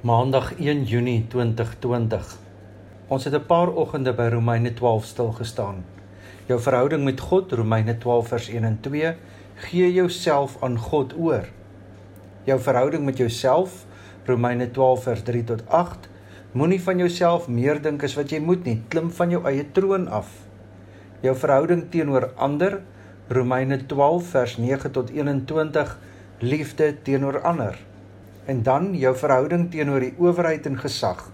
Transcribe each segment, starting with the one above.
Maandag 1 Junie 2020. Ons het 'n paar oggende by Romeine 12 stil gestaan. Jou verhouding met God, Romeine 12 vers 1 en 2, gee jouself aan God oor. Jou verhouding met jouself, Romeine 12 vers 3 tot 8, moenie van jouself meer dink as wat jy moet nie, klim van jou eie troon af. Jou verhouding teenoor ander, Romeine 12 vers 9 tot 21, liefde teenoor ander en dan jou verhouding teenoor die owerheid en gesag.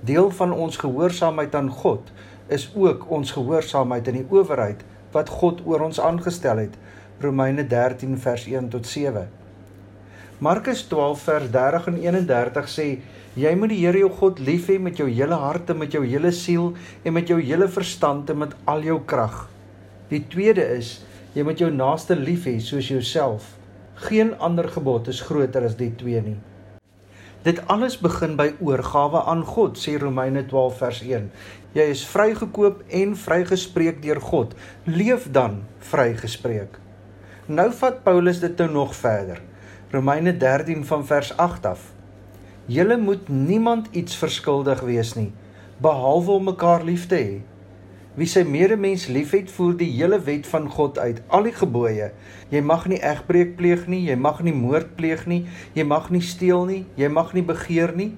Deel van ons gehoorsaamheid aan God is ook ons gehoorsaamheid aan die owerheid wat God oor ons aangestel het. Romeine 13 vers 1 tot 7. Markus 12 vers 30 en 31 sê jy moet die Here jou God lief hê met jou hele hart en met jou hele siel en met jou hele verstand en met al jou krag. Die tweede is jy moet jou naaste lief hê soos jouself. Geen ander gebod is groter as die twee nie. Dit alles begin by oorgawe aan God, sê Romeine 12 vers 1. Jy is vrygekoop en vrygespreek deur God. Leef dan vrygespreek. Nou vat Paulus dit nou nog verder. Romeine 13 van vers 8 af. Julle moet niemand iets verskuldig wees nie, behalwe om mekaar lief te hê. Wie sy medemens liefhet, voer die hele wet van God uit, al die gebooie. Jy mag nie egbreek pleeg nie, jy mag nie moord pleeg nie, jy mag nie steel nie, jy mag nie begeer nie,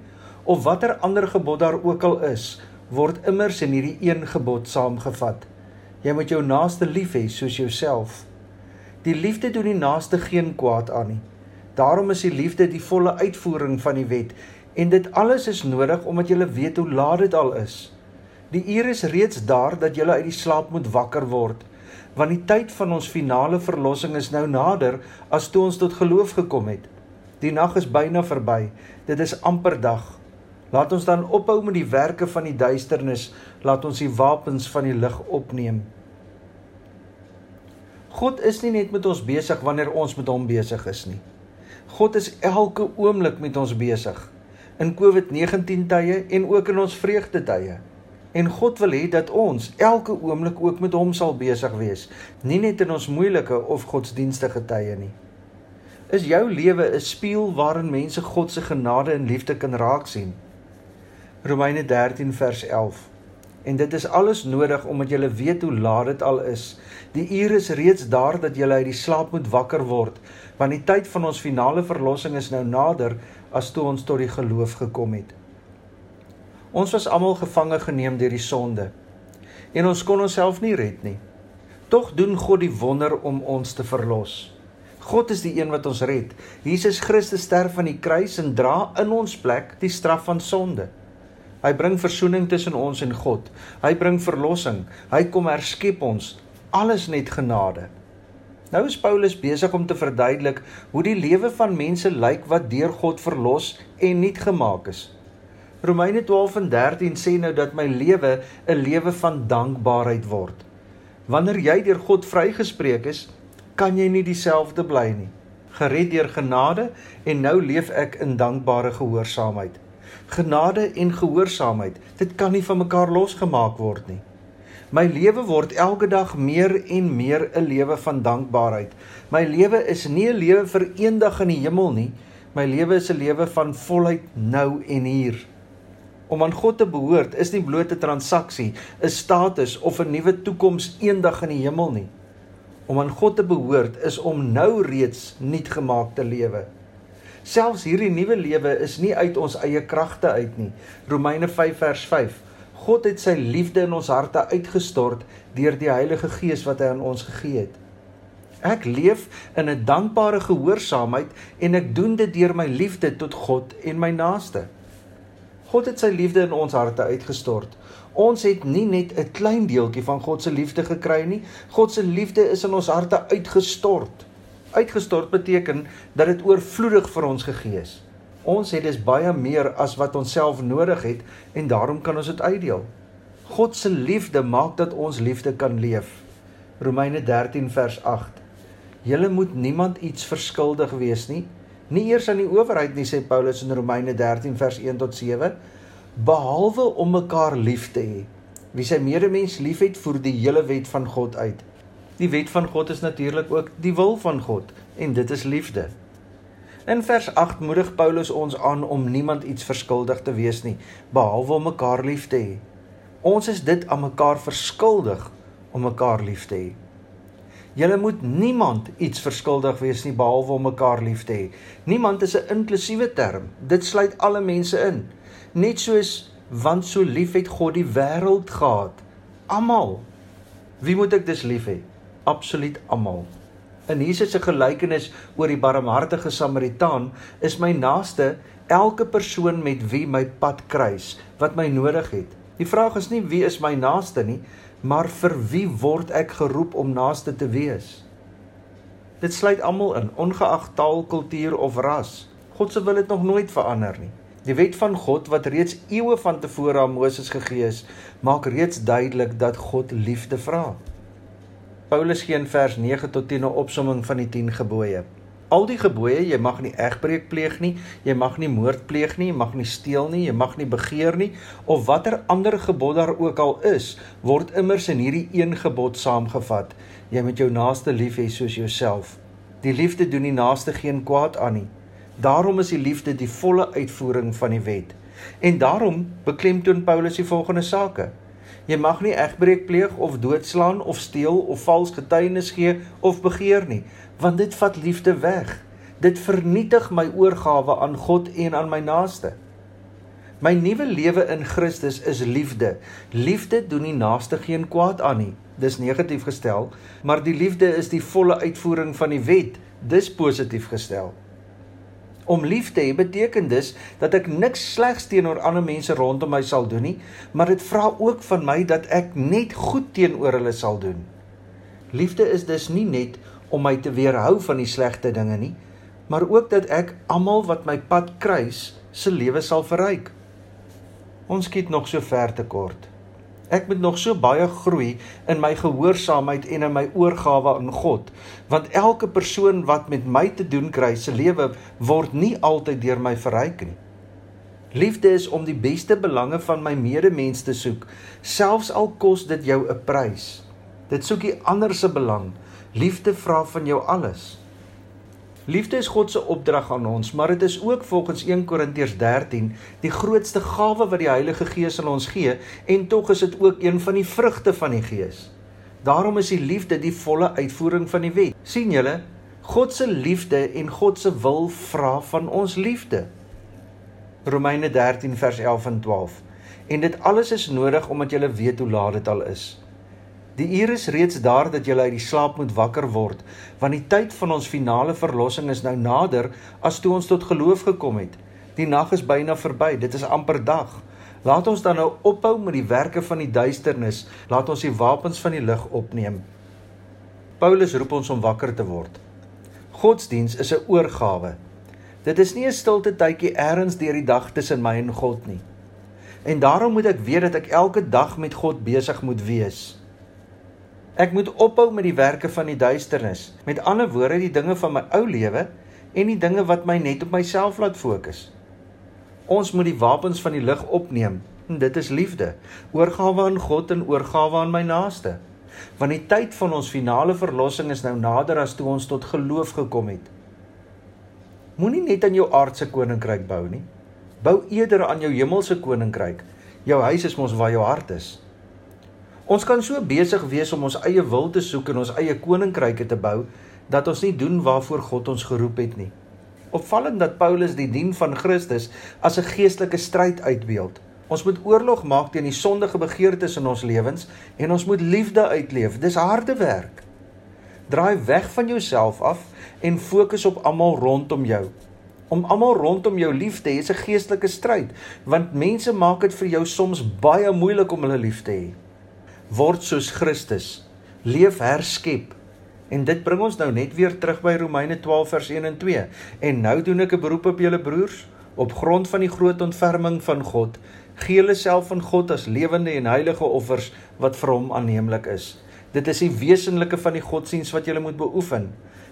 of watter ander gebod daar ook al is, word immers in hierdie een gebod saamgevat. Jy moet jou naaste lief hê soos jouself. Die liefde doen die naaste geen kwaad aan nie. Daarom is die liefde die volle uitvoering van die wet en dit alles is nodig omdat jy weet hoe laat dit al is. Die uur is reeds daar dat jy uit die slaap moet wakker word, want die tyd van ons finale verlossing is nou nader as toe ons tot geloof gekom het. Die nag is byna verby. Dit is amper dag. Laat ons dan ophou met die werke van die duisternis, laat ons die wapens van die lig opneem. God is nie net met ons besig wanneer ons met hom besig is nie. God is elke oomblik met ons besig in COVID-19 tye en ook in ons vreugde tye. En God wil hê dat ons elke oomblik ook met hom sal besig wees, nie net in ons moeilike of godsdienstige tye nie. Is jou lewe 'n spieël waarin mense God se genade en liefde kan raak sien? Romeine 13 vers 11. En dit is alles nodig omdat jy weet hoe laat dit al is. Die uur is reeds daar dat jy uit die slaap moet wakker word, want die tyd van ons finale verlossing is nou nader as toe ons tot die geloof gekom het. Ons was almal gevange geneem deur die sonde en ons kon onsself nie red nie. Tog doen God die wonder om ons te verlos. God is die een wat ons red. Jesus Christus sterf aan die kruis en dra in ons plek die straf van sonde. Hy bring verzoening tussen ons en God. Hy bring verlossing. Hy kom herskep ons. Alles net genade. Nou is Paulus besig om te verduidelik hoe die lewe van mense lyk wat deur God verlos en nuut gemaak is. Romeine 12 en 13 sê nou dat my lewe 'n lewe van dankbaarheid word. Wanneer jy deur God vrygespreek is, kan jy nie dieselfde bly nie. Gered deur genade en nou leef ek in dankbare gehoorsaamheid. Genade en gehoorsaamheid, dit kan nie van mekaar losgemaak word nie. My lewe word elke dag meer en meer 'n lewe van dankbaarheid. My lewe is nie 'n lewe vir eendag in die hemel nie. My lewe is 'n lewe van volheid nou en hier. Om aan God te behoort is nie bloot 'n transaksie, 'n status of 'n nuwe toekoms eendag in die hemel nie. Om aan God te behoort is om nou reeds nuut gemaakte lewe. Selfs hierdie nuwe lewe is nie uit ons eie kragte uit nie. Romeine 5 vers 5. God het sy liefde in ons harte uitgestort deur die Heilige Gees wat hy aan ons gegee het. Ek leef in 'n dankbare gehoorsaamheid en ek doen dit deur my liefde tot God en my naaste. God het sy liefde in ons harte uitgestort. Ons het nie net 'n klein deeltjie van God se liefde gekry nie. God se liefde is in ons harte uitgestort. Uitgestort beteken dat dit oorvloedig vir ons gegee is. Ons het dus baie meer as wat ons self nodig het en daarom kan ons dit uitdeel. God se liefde maak dat ons liefde kan leef. Romeine 13 vers 8. Julle moet niemand iets verskuldig wees nie nie eers aan die owerheid nie sê Paulus in Romeine 13 vers 1 tot 7 behalwe om mekaar lief te hê wie sy medemens liefhet voer die hele wet van God uit die wet van God is natuurlik ook die wil van God en dit is liefde In vers 8 moedig Paulus ons aan om niemand iets verskuldig te wees nie, behalwe om mekaar lief te hê. Ons is dit aan mekaar verskuldig om mekaar lief te hê. Julle moet niemand iets verskuldig wees nie behalwe om mekaar lief te hê. Niemand is 'n inklusiewe term. Dit sluit alle mense in. Net soos want so lief het God die wêreld gehad. Almal. Wie moet ek dus lief hê? Absoluut almal. In Jesus se gelykenis oor die barmhartige Samaritaan is my naaste elke persoon met wie my pad kruis, wat my nodig het. Die vraag is nie wie is my naaste nie, maar vir wie word ek geroep om naaste te wees? Dit sluit almal in, ongeag taal, kultuur of ras. God se wil het nog nooit verander nie. Die wet van God wat reeds eeue van tevore aan Moses gegee is, maak reeds duidelik dat God liefde vra. Paulus gee in vers 9 tot 10 'n opsomming van die 10 gebooie. Al die gebooie, jy mag nie egbreek pleeg nie, jy mag nie moord pleeg nie, jy mag nie steel nie, jy mag nie begeer nie of watter ander gebod daar ook al is, word immers in hierdie een gebod saamgevat. Jy moet jou naaste lief hê soos jouself. Die liefde doen die naaste geen kwaad aan nie. Daarom is die liefde die volle uitvoering van die wet. En daarom beklemtoon Paulus die volgende sake: Jy mag nie egbreek pleeg of doodslaan of steel of vals getuienis gee of begeer nie, want dit vat liefde weg. Dit vernietig my oorgawe aan God en aan my naaste. My nuwe lewe in Christus is liefde. Liefde doen nie naaste geen kwaad aan nie. Dis negatief gestel, maar die liefde is die volle uitvoering van die wet. Dis positief gestel. Om lief te hê beteken dus dat ek niks slegs teenoor ander mense rondom my sal doen nie, maar dit vra ook van my dat ek net goed teenoor hulle sal doen. Liefde is dus nie net om my te weerhou van die slegte dinge nie, maar ook dat ek almal wat my pad kruis se lewe sal verryk. Ons skiet nog so ver te kort. Ek moet nog so baie groei in my gehoorsaamheid en in my oorgawe aan God, want elke persoon wat met my te doen kry, se lewe word nie altyd deur my verryk nie. Liefde is om die beste belange van my medemens te soek, selfs al kos dit jou 'n prys. Dit soek die ander se belang. Liefde vra van jou alles. Liefde is God se opdrag aan ons, maar dit is ook volgens 1 Korintiërs 13 die grootste gawe wat die Heilige Gees aan ons gee en tog is dit ook een van die vrugte van die Gees. Daarom is die liefde die volle uitvoering van die wet. sien julle? God se liefde en God se wil vra van ons liefde. Romeine 13 vers 11 en 12. En dit alles is nodig omdat jy weet hoe laat dit al is. Die uur is reeds daar dat jy uit die slaap moet wakker word, want die tyd van ons finale verlossing is nou nader as toe ons tot geloof gekom het. Die nag is byna verby, dit is amper dag. Laat ons dan nou ophou met die werke van die duisternis, laat ons die wapens van die lig opneem. Paulus roep ons om wakker te word. Godsdiens is 'n oorgawe. Dit is nie 'n stilte tydjie eers deur die dag tussen my en God nie. En daarom moet ek weet dat ek elke dag met God besig moet wees. Ek moet ophou met die werke van die duisternis. Met ander woorde, die dinge van my ou lewe en die dinge wat my net op myself laat fokus. Ons moet die wapens van die lig opneem. En dit is liefde, oorgawe aan God en oorgawe aan my naaste. Want die tyd van ons finale verlossing is nou nader as toe ons tot geloof gekom het. Moenie net aan jou aardse koninkryk bou nie. Bou eerder aan jou hemelse koninkryk. Jou huis is mos waar jou hart is. Ons kan so besig wees om ons eie wil te soek en ons eie koninkryke te bou dat ons nie doen waarvoor God ons geroep het nie. Opvallend dat Paulus die dien van Christus as 'n geestelike stryd uitbeeld. Ons moet oorlog maak teen die sondige begeertes in ons lewens en ons moet liefde uitleef. Dis harde werk. Draai weg van jouself af en fokus op almal rondom jou. Om almal rondom jou lief te hê is 'n geestelike stryd, want mense maak dit vir jou soms baie moeilik om hulle lief te hê word soos Christus, leef herskep. En dit bring ons nou net weer terug by Romeine 12 vers 1 en 2. En nou doen ek 'n beroep op julle broers op grond van die groot ontferming van God, gee julle self aan God as lewende en heilige offers wat vir hom aanneemlik is. Dit is die wesenlike van die godsdiens wat jy moet beoefen.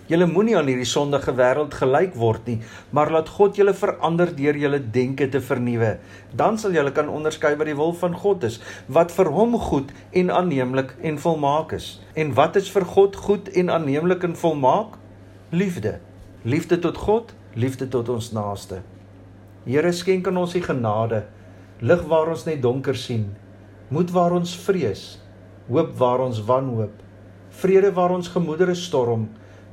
Julle moenie aan hierdie sondige wêreld gelyk word nie, maar laat God julle verander deur julle denke te vernuwe. Dan sal julle kan onderskei wat die wil van God is, wat vir hom goed en aanneemlik en volmaak is. En wat is vir God goed en aanneemlik en volmaak? Liefde. Liefde tot God liefde tot ons naaste. Here skenk aan ons die genade, lig waar ons net donker sien, moed waar ons vrees, hoop waar ons wanhoop, vrede waar ons gemoedere storm,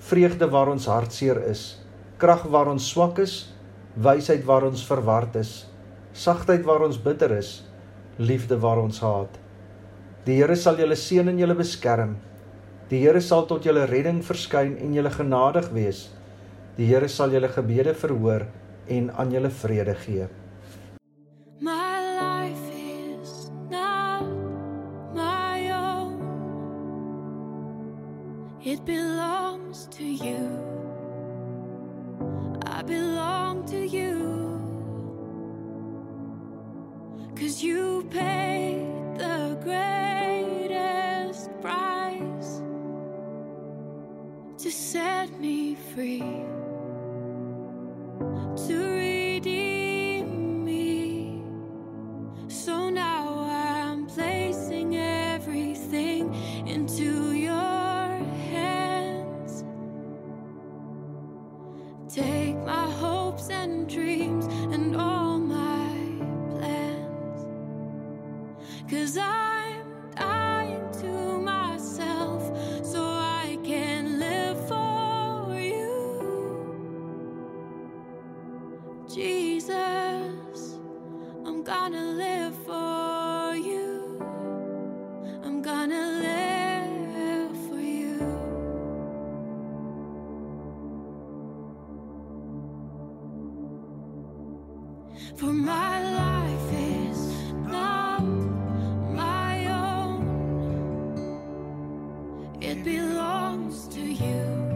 vreugde waar ons hartseer is, krag waar ons swak is, wysheid waar ons verward is, sagtheid waar ons bitter is, liefde waar ons haat. Die Here sal julle seën en julle beskerm. Die Here sal tot julle redding verskyn en julle genadig wees. Die Here sal julle gebede verhoor en aan julle vrede gee. It belongs to you. I belong to you. Cause you paid the greatest price to set me free. Jesus, I'm gonna live for you. I'm gonna live for you. For my life is not my own, it belongs to you.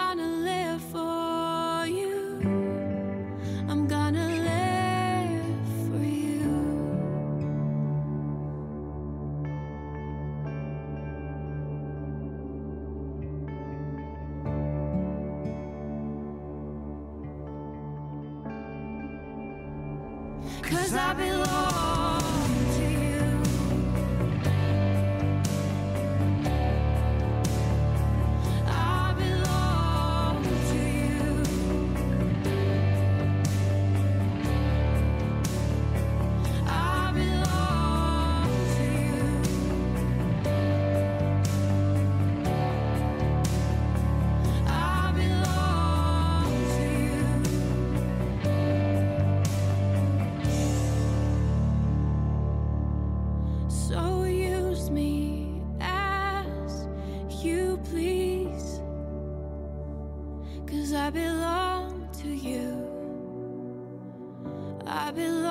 trying to live for So use me as you please. Cause I belong to you. I belong